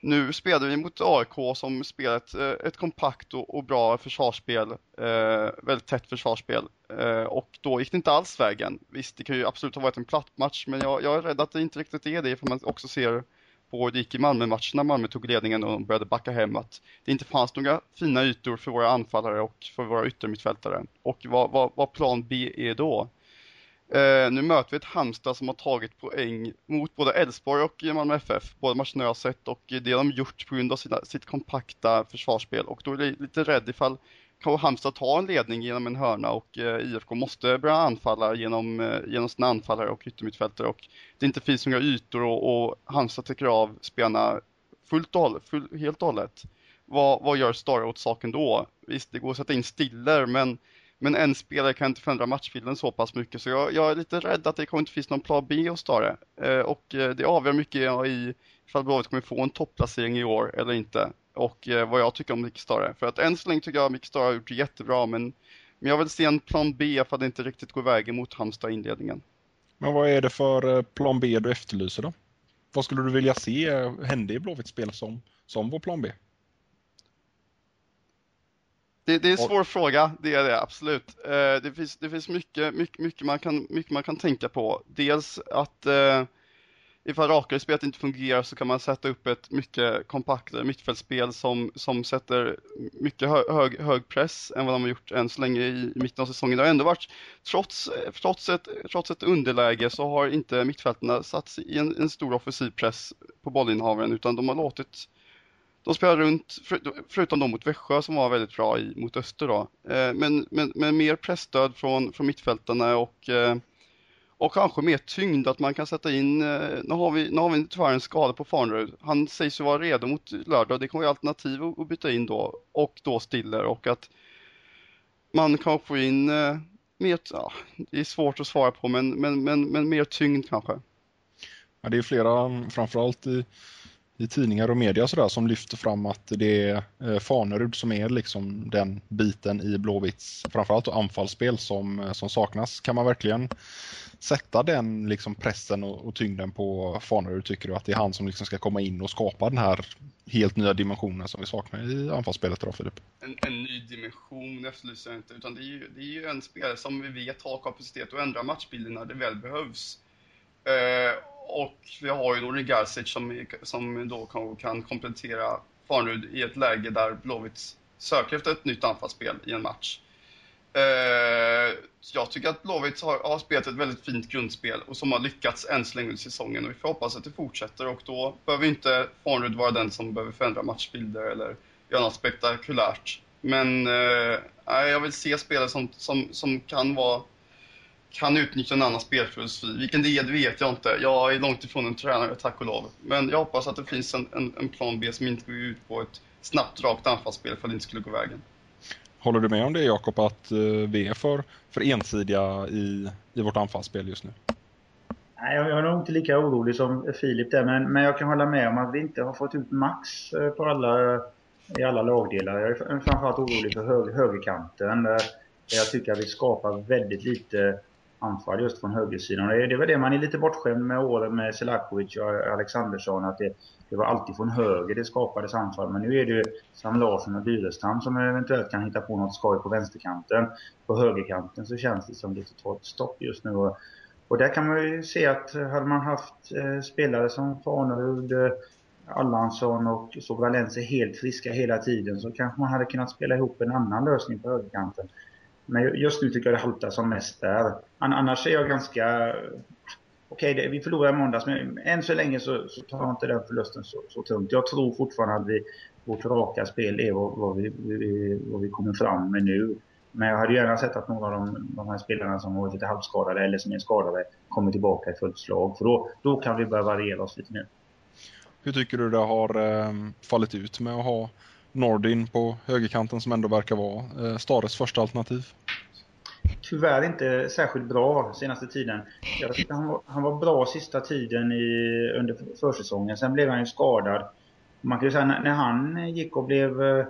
Nu spelade vi mot AIK som spelar ett, eh, ett kompakt och, och, bra försvarsspel, eh, väldigt tätt försvarsspel eh, och då gick det inte alls vägen. Visst, det kan ju absolut ha varit en platt match men jag, jag är rädd att det inte riktigt är det för man också ser på hur det gick i Malmö-matchen när Malmö tog ledningen och började backa hem att det inte fanns några fina ytor för våra anfallare och för våra yttermittfältare. Och vad, vad, vad plan B är då? Eh, nu möter vi ett Halmstad som har tagit poäng mot både Elfsborg och Malmö FF. Båda matcherna jag har sett och det har de gjort på grund av sina, sitt kompakta försvarsspel och då är jag lite rädd ifall kan Halmstad ta en ledning genom en hörna och eh, IFK måste börja anfalla genom, eh, genom sina anfallare och yttermittfältare och det inte finns några ytor och, och Halmstad täcker av spelarna fullt och hållet, full, helt och hållet. Vad, vad gör Star åt saken då? Visst, det går att sätta in stiller men, men en spelare kan inte förändra matchbilden så pass mycket så jag, jag är lite rädd att det kommer inte finnas någon plan B hos Stare eh, och eh, det avgör mycket i ifall Blåvitt kommer få en topplacering i år eller inte och eh, vad jag tycker om Micke Stare. För att än så länge tycker jag att Micke Stare har gjort det jättebra men, men jag vill se en plan B för att det inte riktigt går vägen mot Halmstad i inledningen. Men vad är det för eh, plan B du efterlyser då? Vad skulle du vilja se eh, hända i Blåvitts spel som, som vår plan B? Det, det, är en svår och... fråga, det är det absolut. Eh, det finns, det finns mycket, mycket, mycket, man kan, mycket man kan tänka på. Dels att eh, ifall rakare spelet inte fungerar så kan man sätta upp ett mycket kompaktare mittfältspel som, som sätter mycket hö, hög, hög press än vad de har gjort än så länge i, i mitten av säsongen. Det har ändå varit, trots, trots, ett, trots ett underläge så har inte mittfältarna satt i en, en stor offensiv press på bollinnehavaren utan de har låtit de spelar runt, förutom de mot Växjö som var väldigt bra i, mot Öster då. Eh, men, men, men mer pressstöd från, från mittfältarna och eh, och kanske mer tyngd, att man kan sätta in, eh, nu har vi, nu har vi tyvärr en skada på Farnerud. Han sägs ju vara redo mot lördag, det kommer vara alternativ att byta in då. Och då Stiller och att man kan få in eh, mer, ja, det är svårt att svara på men, men, men, men mer tyngd kanske. Ja, det är flera, framförallt i i tidningar och media sådär som lyfter fram att det är eh, Fanerud som är liksom den biten i Blåvitts framförallt anfallsspel som, eh, som saknas. Kan man verkligen sätta den liksom pressen och, och tyngden på Fanerud tycker du att det är han som liksom ska komma in och skapa den här helt nya dimensionen som vi saknar i anfallsspelet idag Filip? En, en ny dimension efterlyser jag inte utan det är, ju, det är ju en spelare som vi vet har kapacitet att ändra matchbilden när det väl behövs. Uh, och vi har ju då Rigarsic som, som då kan, kan komplettera Farnerud i ett läge där Blåvitt söker efter ett nytt anfallsspel i en match. Eh, jag tycker att Blåvitt har, har, spelat ett väldigt fint grundspel och som har lyckats än så länge under säsongen och vi får hoppas att det fortsätter och då behöver inte Farnerud vara den som behöver förändra matchbilder eller göra något spektakulärt. Men eh, jag vill se spelare som, som, som kan vara kan utnyttja en annan spelfilosofi. Vilken det är, det vet jag inte. Jag är långt ifrån en tränare, tack och lov. Men jag hoppas att det finns en, en, en plan B som inte går ut på ett snabbt, rakt anfallsspel för att det inte skulle gå vägen. Håller du med om det Jakob, att eh, vi är för, för ensidiga i, i vårt anfallsspel just nu? Nej, jag är nog inte lika orolig som Filip där, men, men jag kan hålla med om att vi inte har fått ut max eh, på alla, i alla lagdelar. Jag är framförallt orolig för hög, högerkanten. Där jag tycker att vi skapar väldigt lite anfall just från högersidan. Det är väl det man är lite bortskämd med åren med Selakovic och Alexandersson. Att det, det var alltid från höger det skapades anfall. Men nu är det ju Sam Larsson och Dyrestam som eventuellt kan hitta på något skoj på vänsterkanten. På högerkanten så känns det som lite totalt stopp just nu. Och, och där kan man ju se att hade man haft eh, spelare som Farnerud, eh, Allansson och Sobralense helt friska hela tiden så kanske man hade kunnat spela ihop en annan lösning på högerkanten. Men just nu tycker jag det haltar som mest där. Annars är jag ganska... Okej, okay, vi förlorade i måndags, men än så länge så, så tar jag inte den förlusten så, så tungt. Jag tror fortfarande att vi, vårt raka spel är vad, vad, vi, vi, vad vi kommer fram med nu. Men jag hade gärna sett att några av de, de här spelarna som varit lite halvskadade eller som är skadade kommer tillbaka i fullt slag. För då, då kan vi börja variera oss lite nu. Hur tycker du det har eh, fallit ut med att ha Nordin på högerkanten som ändå verkar vara eh, Stares första alternativ? Tyvärr inte särskilt bra senaste tiden. Jag tyckte han var, han var bra sista tiden i, under försäsongen. Sen blev han ju skadad. Man kan ju säga när, när han gick och blev eh,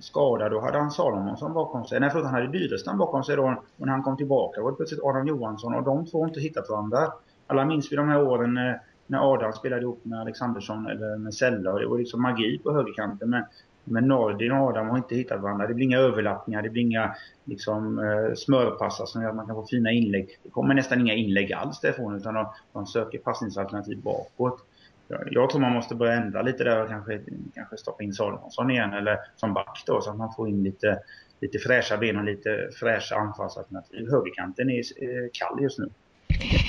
skadad då hade han Salomonsson bakom sig. Nej förlåt, han hade Dyrestam bakom sig då. Och när han kom tillbaka var det plötsligt Adam Johansson och de två har inte hittat varandra. Alla minns vi de här åren när, när Adam spelade ihop med Alexandersson eller med Sella och det var liksom magi på högerkanten. Men men Nordin och Adam har inte hittat varandra. Det blir inga överlappningar, det blir inga liksom, eh, smörpassar som gör att man kan få fina inlägg. Det kommer nästan inga inlägg alls därifrån utan de, de söker passningsalternativ bakåt. Jag tror man måste börja ändra lite där och kanske, kanske stoppa in Salomonsson igen eller som back då så att man får in lite, lite fräscha ben och lite fräscha anfallsalternativ. Högerkanten är eh, kall just nu.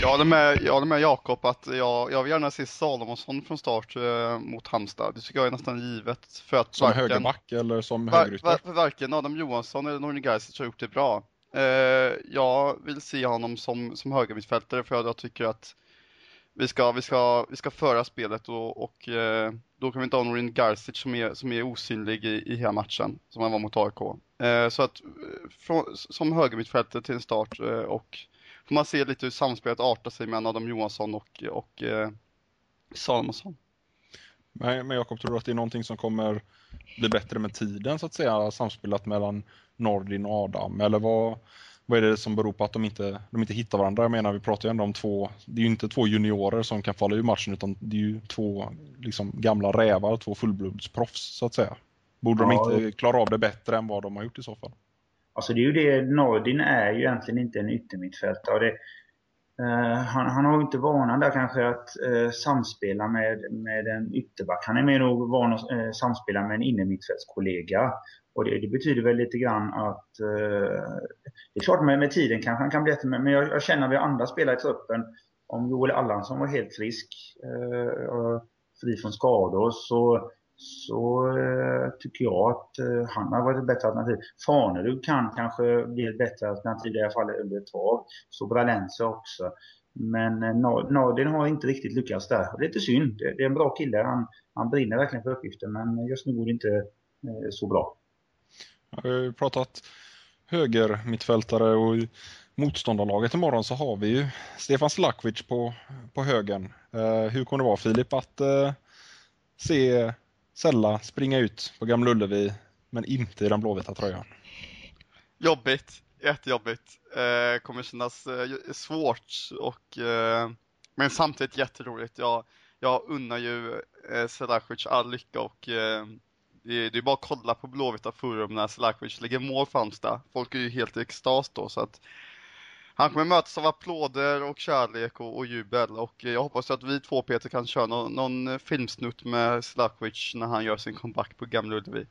Jag håller med, jag håller med Jakob att jag, jag vill gärna se Salomonsson från start eh, mot Halmstad. Det tycker jag är nästan givet. För att som varken, högerback eller som högerytter? Var, varken Adam Johansson eller Norne Gaisic har gjort det bra. Eh, jag vill se honom som, som högermittfältare för jag tycker att vi ska, vi ska, vi ska föra spelet och, och eh, då kan vi inte ha Norin Garcic som är, som är osynlig i, i hela matchen, som han var mot AIK. Eh, så att eh, från, som högermittfältare till en start eh, och får man se lite hur samspelet artar sig mellan Adam Johansson och, och eh, Salomonsson. Men, men Jakob, tror du att det är någonting som kommer bli bättre med tiden så att säga, samspelet mellan Nordin och Adam? Eller vad, vad är det som beror på att de inte, de inte hittar varandra? Jag menar, vi pratar ju ändå om två, det är ju inte två juniorer som kan falla ur matchen utan det är ju två liksom, gamla rävar, två fullblodsproffs så att säga. Borde ja. de inte klara av det bättre än vad de har gjort i så fall? Alltså det är ju det, Nordin är ju egentligen inte en yttermittfältare. Det, eh, han, han har ju inte vanan där kanske att eh, samspela med, med en ytterback. Han är mer nog van att eh, samspela med en innermittfältskollega. Och det, det, betyder väl lite grann att eh, det är klart med, med tiden kanske han kan bli bättre, men jag, jag känner vid andra spelare i truppen, om Joel Allansson var helt frisk eh, och fri från skador så så eh, tycker jag att eh, han har varit ett bättre alternativ. Farnerud kan kanske bli ett bättre alternativ i alla fall under ett tag. Så Bralense också. Men eh, Nordin har inte riktigt lyckats där. Det är lite synd. Det, det är en bra kille. Han, han brinner verkligen för uppgiften men just nu går det inte eh, så bra. Vi har ju pratat höger mittfältare och i motståndarlaget imorgon så har vi ju Stefan Slakvic på, på högen. Eh, hur kommer det vara Filip att eh, se Sälla springa ut på Gamla Ullevi, men inte i den blåvita tröjan. Jobbigt, jättejobbigt. Eh, kommer kännas eh, svårt och eh, men samtidigt jätteroligt. Jag, jag unnar ju eh, Selakovic all lycka och eh, det, det är bara att kolla på Blåvita forum när Selakovic lägger mål för Halmstad. Folk är ju helt i extas då så att han kommer mötas av applåder och kärlek och, och jubel och eh, jag hoppas att vi två Peter kan köra någon, någon filmsnutt med Slakovic när han gör sin comeback på Gamla Ullevi.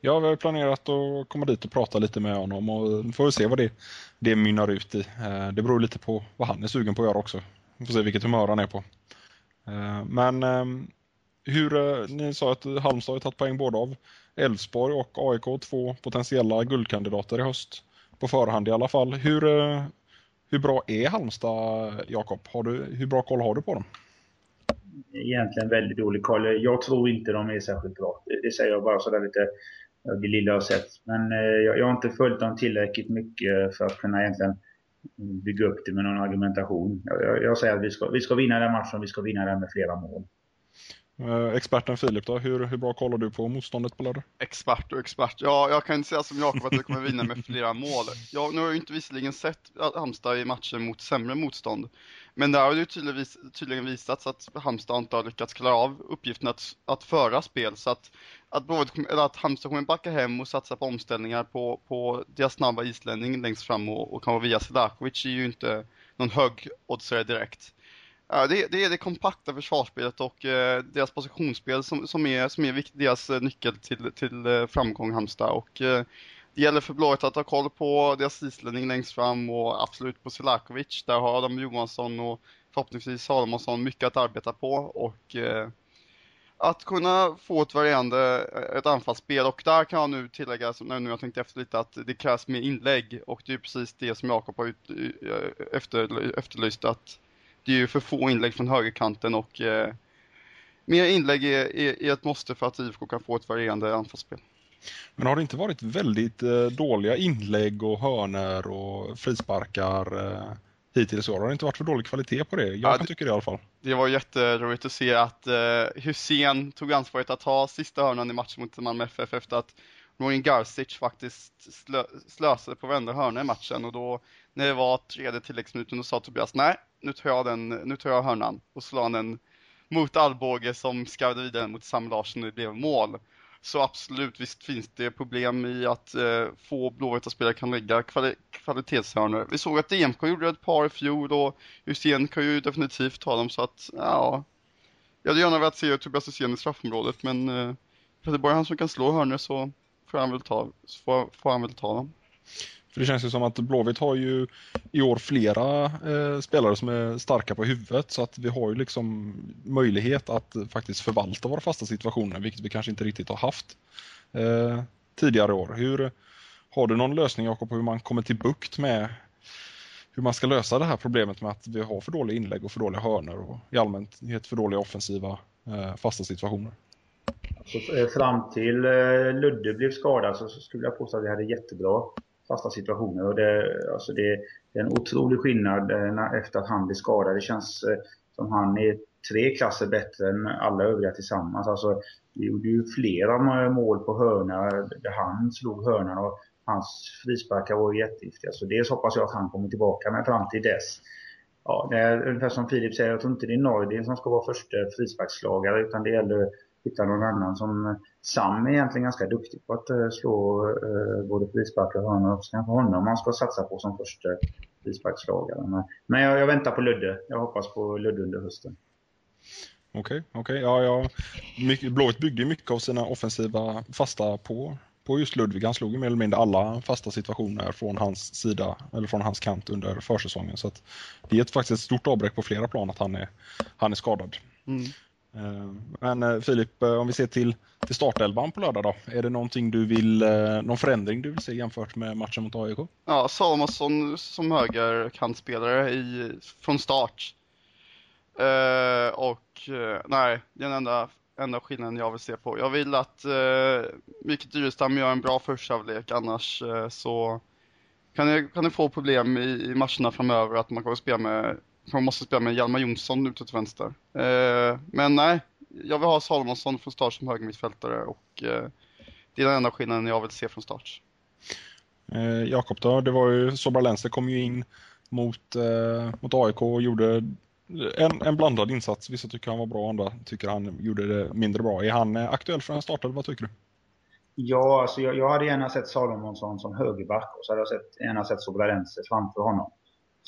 Ja, vi har planerat att komma dit och prata lite med honom och eh, får vi se vad det, det mynnar ut i. Det beror lite på vad han är sugen på att göra också. Vi får se vilket humör han är på. Men hur, ni sa att Halmstad har tagit poäng både av Elfsborg och AIK, två potentiella guldkandidater i höst på förhand i alla fall. Hur, eh, hur bra är Halmstad, Jakob? Hur bra koll har du på dem? Egentligen väldigt dålig koll. Jag tror inte de är särskilt bra. Det, säger jag bara sådär lite det lilla jag har sett. Men eh, jag, jag har inte följt dem tillräckligt mycket för att kunna egentligen bygga upp det med någon argumentation. Jag, jag, jag säger att vi ska, vi ska vinna den matchen, vi ska vinna den med flera mål. Eh, experten Filip då, hur, hur bra kollar du på motståndet på lördag? Expert och expert. Ja, jag kan inte säga som Jakob att vi kommer vinna med flera mål. Jag, nu har jag inte visserligen sett Halmstad i matcher mot sämre motstånd. Men där har det tydligen, tydligen visats att Halmstad inte har lyckats klara av uppgiften att, att föra spel. Så att, att, eller att Halmstad kommer backa hem och satsa på omställningar på, på deras snabba islänning längst fram och, och kan vara via Selakovic är ju inte någon hög oddsare direkt. Ja, det, det, är det kompakta försvarsspelet och eh, deras positionsspel som, som, är, som är vikt, deras eh, nyckel till, till eh, framgång Halmstad. Och, eh, det gäller för Blåvitt att ha koll på deras islänning längst fram och absolut på Selakovic. Där har Adam Johansson och förhoppningsvis Salomonsson mycket att arbeta på. Och, eh, att kunna få ett varierande eh, ett anfallsspel och där kan jag nu tillägga, när nu jag tänkt efter lite, att det krävs mer inlägg och det är precis det som Jakob har ut, eh, efter, efterlyst att det är ju för få inlägg från högerkanten och eh, mer inlägg är, är, är ett måste för att IFK kan få ett varierande anfallsspel. Men har det inte varit väldigt eh, dåliga inlägg och hörner och frisparkar eh, hittills i år? Har det inte varit för dålig kvalitet på det? Jag ja, tycker det i alla fall. Det var jätteroligt att se att eh, Hussein tog ansvaret att ta sista hörnan i matchen mot Malmö FF efter att Morin Garcic faktiskt slö, slösade på varenda hörna i matchen och då när det var tredje tilläggsminuten då sa Tobias nej, nu tar jag den, nu tar jag hörnan och slår han den mot Alvbåge som skarvade vidare mot Sam Larsson och det blev mål. Så absolut, visst finns det problem i att eh, få blåvita spelare kan lägga kvali kvalitetshörnor. Vi såg att DMK gjorde ett par i fjol och Hysén kan ju definitivt ta dem så att, ja. Jag hade gärna velat se Tobias Hysén i straffområdet men eh, för det är bara han som kan slå hörnor så får han väl ta, får, får han väl ta dem. För det känns ju som att Blåvitt har ju i år flera eh, spelare som är starka på huvudet så att vi har ju liksom möjlighet att faktiskt förvalta våra fasta situationer vilket vi kanske inte riktigt har haft eh, tidigare år. Hur, har du någon lösning Jakob på hur man kommer till bukt med hur man ska lösa det här problemet med att vi har för dåliga inlägg och för dåliga hörnor och i allmänhet för dåliga offensiva eh, fasta situationer? Alltså, fram till eh, Ludde blev skadad så skulle jag påstå att vi hade jättebra fasta situationer. Och det, alltså det, det är en otrolig skillnad eh, efter att han blir skadad. Det känns eh, som han är tre klasser bättre än alla övriga tillsammans. Alltså, vi gjorde ju flera mål på hörna där han slog hörnan och hans frisparkar var jättegiftiga. Så dels hoppas jag att han kommer tillbaka, men fram till dess Ja, det är ungefär som Filip säger, jag tror inte det är Nordin som ska vara första frisparkslagare utan det gäller hitta någon annan som Sam är egentligen ganska duktig på att uh, slå uh, både frisparkar och hörnor. Så kanske honom man ska satsa på som första frisparkslagare. Men, men jag, jag, väntar på Ludde. Jag hoppas på Ludde under hösten. Okej, okay, okej. Okay. Ja, ja. Mycket, Blåvitt byggde mycket av sina offensiva fasta på, på just Ludvig. Han slog ju mer eller mindre alla fasta situationer från hans sida, eller från hans kant under försäsongen. Så att det är ett, faktiskt ett stort avbräck på flera plan att han är, han är skadad. Mm. Eh, men eh, Filip, eh, om vi ser till, till startelvan på lördag då. Är det någonting du vill, någon förändring du vill se jämfört med matchen mot AIK? Ja, Salomonsson som högerkantspelare i, från start. Uh, och uh, nej, det är den enda, enda skillnaden jag vill se på. Jag vill att uh, Mikael Dyrestam gör en bra förstavlek, annars uh, så kan det, kan det få problem i, i matcherna framöver att man kommer spela med man måste spela med Hjalmar Jonsson ute till vänster. Eh, men nej, jag vill ha Salomonsson från start som högermittfältare och eh, det är den enda skillnaden jag vill se från start. Eh, Jakob då, det var ju Sobra Lenster kom ju in mot, eh, mot AIK och gjorde en, en blandad insats. Vissa tycker han var bra, andra tycker han gjorde det mindre bra. Är han eh, aktuell för en start eller vad tycker du? Ja, alltså jag, jag hade gärna sett Salomonsson som högerback och så hade jag sett, gärna sett Sobra framför honom.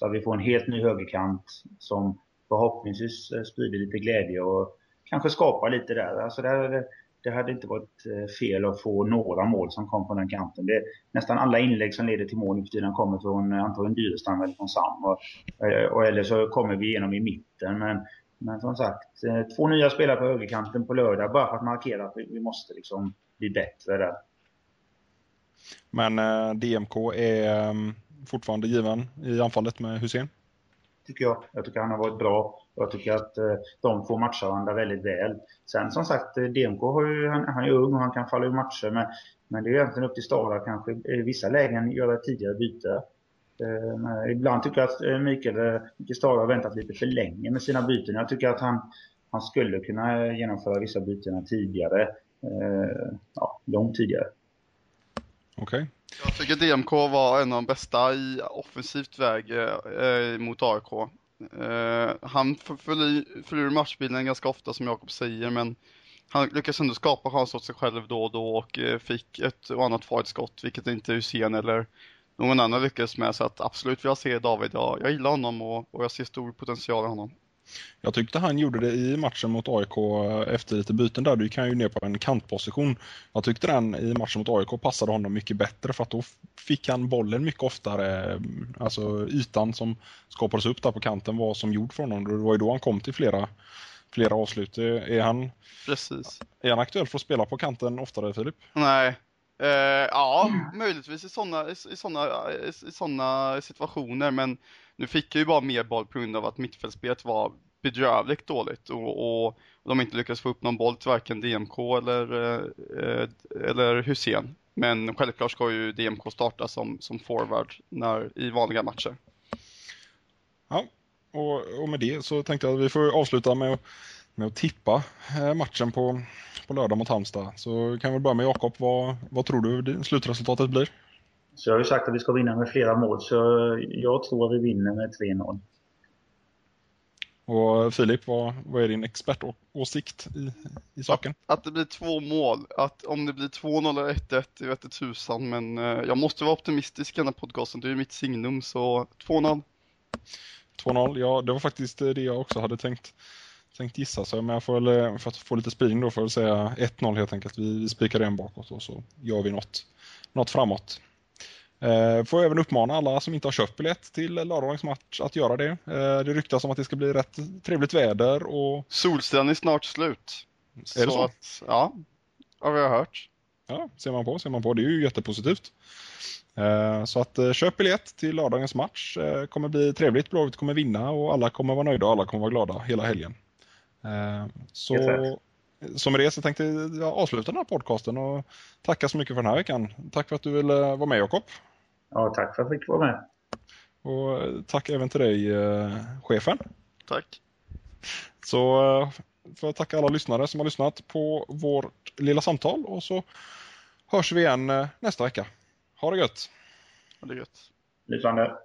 Så att vi får en helt ny högerkant som förhoppningsvis eh, sprider lite glädje och kanske skapar lite där. Alltså det, det hade inte varit eh, fel att få några mål som kom från den kanten. Det, nästan alla inlägg som leder till mål nu för tiden kommer från eh, antagligen Dyrestam eller från Sam. Och, och, eller så kommer vi igenom i mitten. Men, men som sagt, två nya spelare på högerkanten på lördag bara för att markera att vi, vi måste liksom bli bättre där. Men DMK är ehm, fortfarande given i anfallet med Hussein? Tycker jag. Jag tycker han har varit bra. Jag tycker att eh, de får matcha varandra väldigt väl. Sen som sagt, eh, DMK har ju, han, han är ung och han kan falla ur matcher. Men, men det är egentligen upp till Stara kanske i vissa lägen göra tidigare byte. Eh, ibland tycker jag att eh, Mikael, Mikael Stara har väntat lite för länge med sina byten. Jag tycker att han, han skulle kunna genomföra vissa byten tidigare. Eh, ja, långt tidigare. Okej. Okay. Jag tycker DMK var en av de bästa i offensivt väg eh, mot AIK. Eh, han förlorar matchbilden ganska ofta som Jakob säger men han lyckas ändå skapa chanser åt sig själv då och då och eh, fick ett och annat farligt skott vilket inte Hussein eller någon annan lyckades med så att absolut vill jag se David. Jag, jag gillar honom och, och jag ser stor potential i honom. Jag tyckte han gjorde det i matchen mot AIK efter lite byten där. Du kan ju ner på en kantposition. Jag tyckte den i matchen mot AIK passade honom mycket bättre för att då fick han bollen mycket oftare. Alltså ytan som skapades upp där på kanten var som gjord för honom. Det var ju då han kom till flera, flera avslut. Är han, Precis. Är han aktuell för att spela på kanten oftare Filip? Nej, Uh, ja, möjligtvis i sådana i, såna, i såna situationer, men nu fick jag ju bara mer boll på grund av att mittfältsspelet var bedrövligt dåligt och, och, de inte lyckades få upp någon boll till varken DMK eller, uh, eller Hussein. Men självklart ska ju DMK starta som, som forward när, i vanliga matcher. Ja, och, och med det så tänkte jag att vi får avsluta med att med att tippa eh, matchen på, på lördag mot Halmstad. Så kan vi börja med Jakob. Vad, vad tror du slutresultatet blir? Så jag har ju sagt att vi ska vinna med flera mål, så jag tror att vi vinner med 3-0. Och Filip, vad, vad är din expertåsikt i, i saken? Att, att, det blir två mål. Att om det blir 2-0 eller 1-1, det vet tusan. Men eh, jag måste vara optimistisk i den här podcasten. Det är ju mitt signum, så 2-0. 2-0, ja det var faktiskt det jag också hade tänkt tänkt gissa så men jag får väl, eh, för att få lite spridning då får jag säga 1-0 helt enkelt. Vi, vi spikar en bakåt och så gör vi något, något framåt. Eh, får även uppmana alla som inte har köpt biljett till lördagens match att göra det. Eh, det ryktas om att det ska bli rätt trevligt väder och... Solstrand är snart slut. Är så det så? Att, ja, har vi hört. Ja, ser man på, ser man på. Det är ju jättepositivt. Eh, så att köp biljett till lördagens match. Eh, kommer bli trevligt, Blåvitt kommer vinna och alla kommer vara nöjda och alla kommer vara glada hela helgen. Eh, så, så med det så tänkte jag avsluta den här podcasten och tacka så mycket för den här veckan. Tack för att du ville vara med Jakob. Ja, tack för att jag fick vara med. Och tack även till dig eh, chefen. Tack. Så eh, får jag tacka alla lyssnare som har lyssnat på vårt lilla samtal och så hörs vi igen nästa vecka. Ha det gött! Ha det gött! Lyssnande!